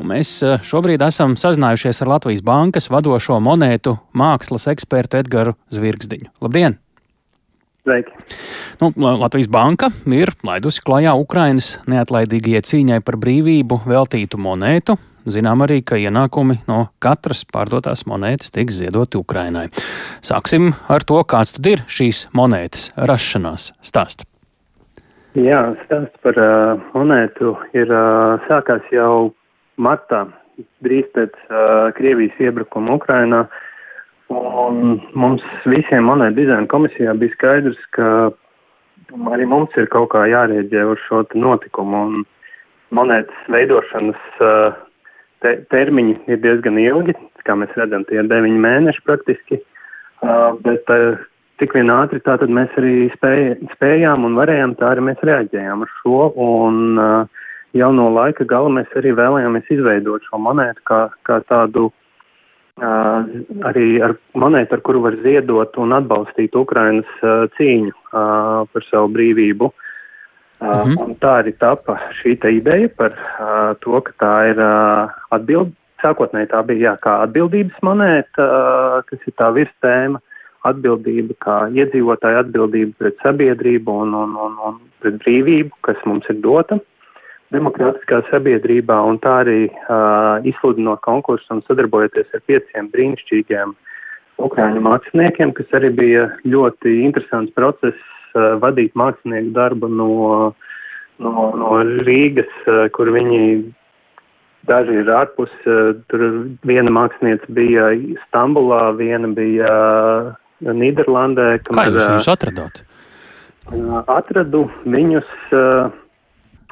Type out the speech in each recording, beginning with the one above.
Un mēs eh, šobrīd esam sazinājušies ar Latvijas Bankas vadošo monētu mākslas ekspertu Edgars Zvirgzdiņu. Labdien! Sveiki. Nu, Latvijas Banka ir laidusi klajā Ukrainas neatlaidīgajai cīņai par brīvību veltītu monētu. Zinām arī, ka ienākumi no katras pārdotās monētas tiks ziedoti Ukrainai. Sāksim ar to, kāds tad ir šīs monētas rašanās stāsts. Jā, stāsts par uh, monētu ir uh, sākās jau martā, drīz pēc uh, Krievijas iebrukuma Ukrainā. Un mums visiem monētu dizaina komisijā bija skaidrs, ka arī mums ir kaut kā jārēģē uz šo notikumu. Un monētas veidošanas uh, te, termiņi ir diezgan ilgi, kā mēs redzam, tie ir deviņi mēneši praktiski. Uh, bet uh, cik vien ātri tātad mēs arī spēj, spējām un varējām, tā arī mēs reaģējām uz šo. Un, uh, jau no laika gala mēs arī vēlējāmies izveidot šo monētu kā, kā tādu uh, arī ar monētu, ar kuru var ziedot un atbalstīt Ukrainas uh, cīņu uh, par savu brīvību. Uh, mm -hmm. Tā arī tapa šī ideja par uh, to, ka tā ir uh, atbild. Sākotnēji tā bija jā, kā atbildības monēta, uh, kas ir tā virstēma, atbildība kā iedzīvotāja atbildība pret sabiedrību un, un, un, un pret brīvību, kas mums ir dota demokrātiskā sabiedrībā, un tā arī uh, izsludinot konkursu un sadarbojoties ar pieciem brīnišķīgiem ukrāņu māksliniekiem, kas arī bija ļoti interesants process uh, vadīt mākslinieku darbu no, no, no Rīgas, uh, kur viņi daži ir ārpus, uh, tur viena mākslinieca bija Stambulā, viena bija uh, Nīderlandē. Kamēr, Kā jūs viņus atradāt? Uh, atradu viņus. Uh,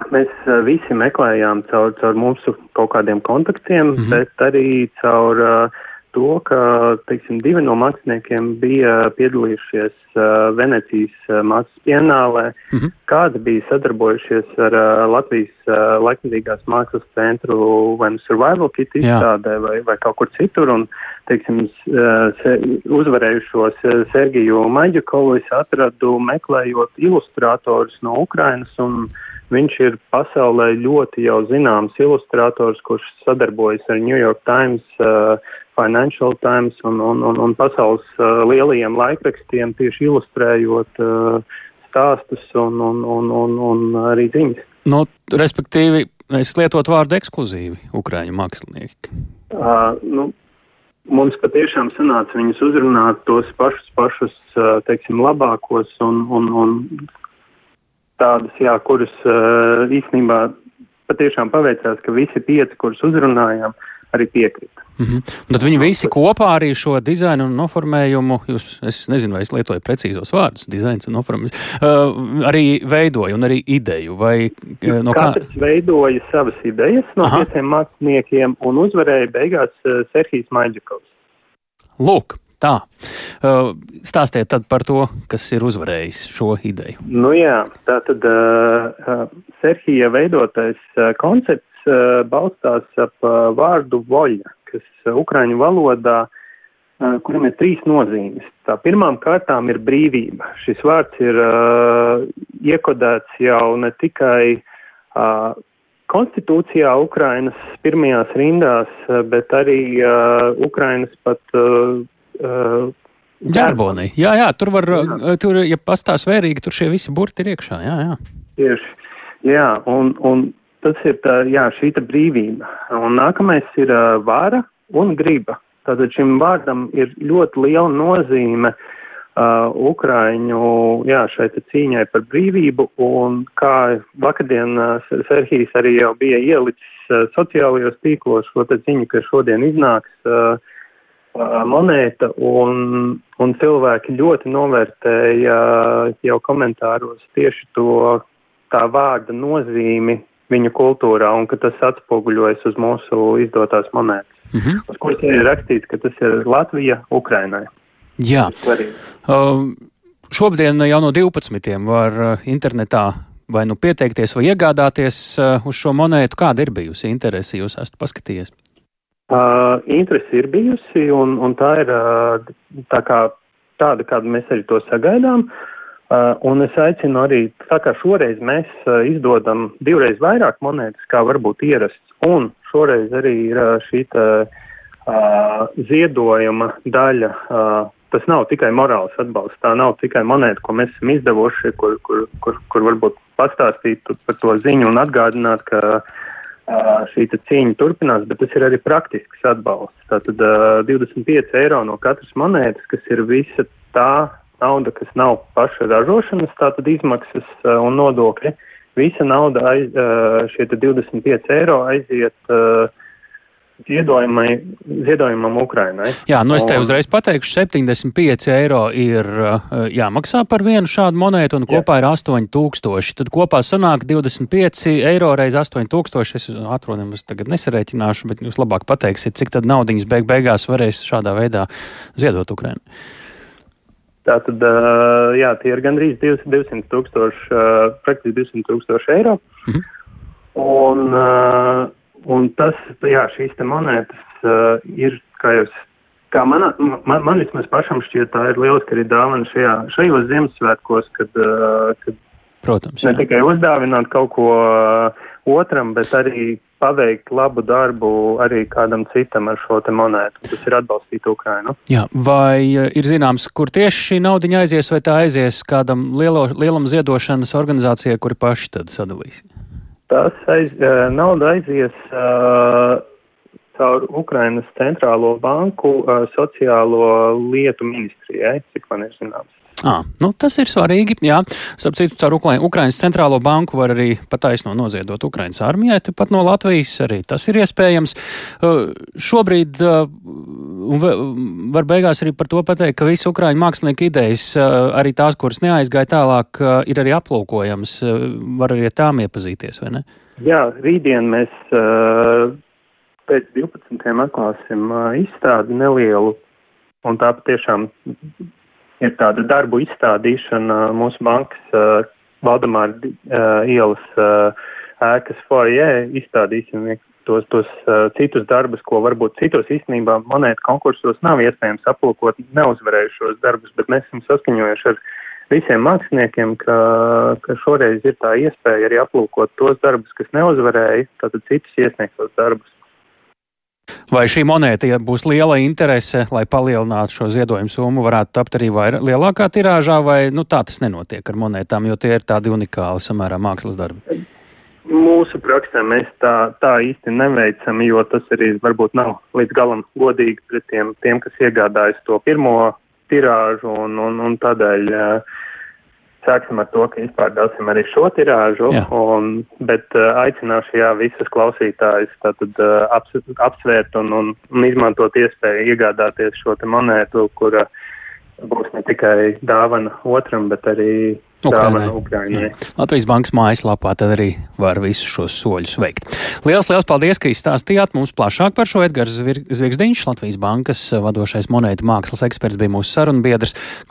Mēs uh, visi meklējām caur, caur mūsu kaut kādiem kontaktiem, mm -hmm. bet arī caur uh, to, ka, teiksim, divi no māksliniekiem bija piedalījušies uh, Venecijas uh, mākslas pienālē, mm -hmm. kādi bija sadarbojušies ar uh, Latvijas uh, laikmatīgās mākslas centru vai nu Survival Kit izstādē vai, vai kaut kur citur, un, teiksim, uh, se, uzvarējušos uh, Sergiju Maģakovu es atradu meklējot ilustratorus no Ukrainas un Viņš ir pasaulē ļoti jau zināms ilustrators, kurš sadarbojas ar New York Times, uh, Financial Times un, un, un, un pasaules uh, lielajiem laikrakstiem tieši ilustrējot uh, stāstus un, un, un, un, un arī ziņas. Nu, respektīvi, es lietot vārdu ekskluzīvi Ukrāņu mākslinieki. Uh, nu, mums patiešām sanāca viņus uzrunāt tos pašus, pašus uh, teiksim, labākos un, un, un tādas, jā, kuras īstenībā patiešām paveicās, ka visi pieci, kurus uzrunājām, arī piekrita. Mm -hmm. Tad viņi visi kopā arī šo dizainu un noformējumu, jūs, es nezinu, vai es lietoju precīzos vārdus, dizains un noformējums, uh, arī veidoja un arī ideju, vai uh, no kā? Katrs veidoja savas idejas no Aha. pieciem māksliniekiem un uzvarēja beigās uh, Serhijas Maģikovs. Lūk, Tā. Uh, stāstiet tad par to, kas ir uzvarējis šo ideju. Nu jā, tā tad uh, uh, Serhija veidotais uh, koncepts balstās ap uh, vārdu voļa, kas uh, ukraiņu valodā, kuram ir trīs nozīmes. Tā pirmām kārtām ir brīvība. Šis vārds ir iekodēts jau ne tikai konstitūcijā Ukrainas pirmajās rindās, bet arī Ukrainas pat Ģerbonī. Jā, jā, tur var, jā. Tur, ja pastāv svērīgi, tur šie visi burti ir iekšā. Jā, jā. Tieši. Jā, un, un tas ir tā, jā, šī brīvība. Un nākamais ir uh, vara un griba. Tātad šim vārdam ir ļoti liela nozīme uh, Ukraiņu, jā, šai cīņai par brīvību, un kā vakardien uh, Serhijas arī jau bija ielicis uh, sociālajos tīklos šo ziņu, ka šodien iznāks uh, monēta, un, un cilvēki ļoti novērtēja jau komentāros tieši to tā vārda nozīmi viņu kultūrā, un ka tas atspoguļojas uz mūsu izdotās monētas, mm -hmm. uz kuras ir rakstīts, ka tas ir Latvija Ukrainai. Jā. Uh, šobrīd jau no 12. var internetā vai nu pieteikties vai iegādāties uh, uz šo monētu. Kāda ir bijusi interese, jūs esat paskatījies? Uh, interesi ir bijusi, un, un tā ir uh, tā kā, tāda, kādu mēs arī to sagaidām. Uh, un es aicinu arī, tā kā šoreiz mēs uh, izdodam divreiz vairāk monētas, kā varbūt ierasts, Un šoreiz arī ir šī tā, uh, ziedojuma daļa. Uh, tas nav tikai morāls atbalsts, tā nav tikai monēta, ko mēs esam izdevuši, kur, kur, kur, kur varbūt pastāstīt par to ziņu un atgādināt, ka uh, šī cīņa turpinās, bet tas ir arī praktisks atbalsts. Tātad uh, 25 eiro no katras monētas, kas ir visa tā nauda, kas nav paša ražošanas, tātad izmaksas uh, un nodokļi. Visa nauda, aiz, uh, šie 25 eiro aiziet uh, ziedojumam Ukrainai. Jā, nu es te uzreiz pateikšu, 75 eiro ir jāmaksā par vienu šādu monētu, un kopā jā. ir 8000. Tad kopā sanāk 25 eiro reiz 8000. Es atrodu, es tagad nesarēķināšu, bet jūs labāk pateiksiet, cik tad naudiņas beig beigās varēs šādā veidā ziedot Ukrainai. Tātad, jā, tie ir gandrīz 200 tūkstoši, praktiski 200 tūkstoši eiro. Mhm. Un, Un tas, jā, šīs te monētas ir, kā jūs, kā man, man, man vismaz pašam šķiet, tā ir lieliski arī dāvana šajā, šajos Ziemassvētkos, kad, kad Protams, ne jā. tikai uzdāvināt kaut ko otram, bet arī paveikt labu darbu arī kādam citam ar šo te monētu. Tas ir atbalstīt Ukrainu. Jā, vai uh, ir zināms, kur tieši šī naudiņa aizies, vai tā aizies kādam lielo, lielam ziedošanas organizācijai, kuri paši tad sadalīs? Tas aiz, uh, nauda aizies uh, caur Ukrainas centrālo banku uh, sociālo lietu ministrijai, cik man ir zināms. À, nu, tas ir svarīgi. Jā, starp citu, caur Ukraiņas centrālo banku var arī pataisno noziedot Ukraiņas armijai, tepat no Latvijas arī tas ir iespējams. Uh, šobrīd uh, var beigās arī par to pateikt, ka visi Ukraiņu mākslinieku idejas, uh, arī tās, kuras neaizgāja tālāk, uh, ir arī aplūkojams. Uh, var arī ar tām iepazīties, vai ne? Jā, rītdien mēs uh, pēc 12. atklāsim uh, izstādi nelielu, un tā patiešām ir tāda darbu izstādīšana mūsu bankas uh, Valdemāra uh, ielas uh, ēkas foajē. Izstādīsim tos, tos uh, citus darbus, ko varbūt citos īstenībā monētu konkursos nav iespējams aplūkot neuzvarējušos darbus, bet mēs esam saskaņojuši ar visiem māksliniekiem, ka, ka šoreiz ir tā iespēja arī aplūkot tos darbus, kas neuzvarēja, tātad citus iesniegtos darbus. Vai šī monēta, ja būs liela interese, lai palielinātu šo ziedojumu summu, varētu tapt arī vairāk, lielākā tirāžā, vai nu, tā tas nenotiek ar monētām, jo tie ir tādi unikāli samērā mākslas darbi? Mūsu praksē mēs tā, tā īsti neveicam, jo tas arī varbūt nav līdz galam godīgi pret tiem, tiem kas iegādājas to pirmo tirāžu, un, un, un tādēļ uh, Sāksim ar to, ka izpārdāsim arī šo tirāžu, jā. un, bet uh, aicināšu jā, visus klausītājus tātad uh, aps, apsvērt un, un, un izmantot iespēju iegādāties šo monētu, kura būs ne tikai dāvana otram, bet arī Ukrainai. Ukrainai. Latvijas bankas mājaslapā tad arī var visus šos soļus veikt. Lielas, liels paldies, ka izstāstījāt mums plašāk par šo Edgars Zviegzdiņš, Latvijas bankas vadošais monētu mākslas eksperts bija mūsu sarunbiedrs.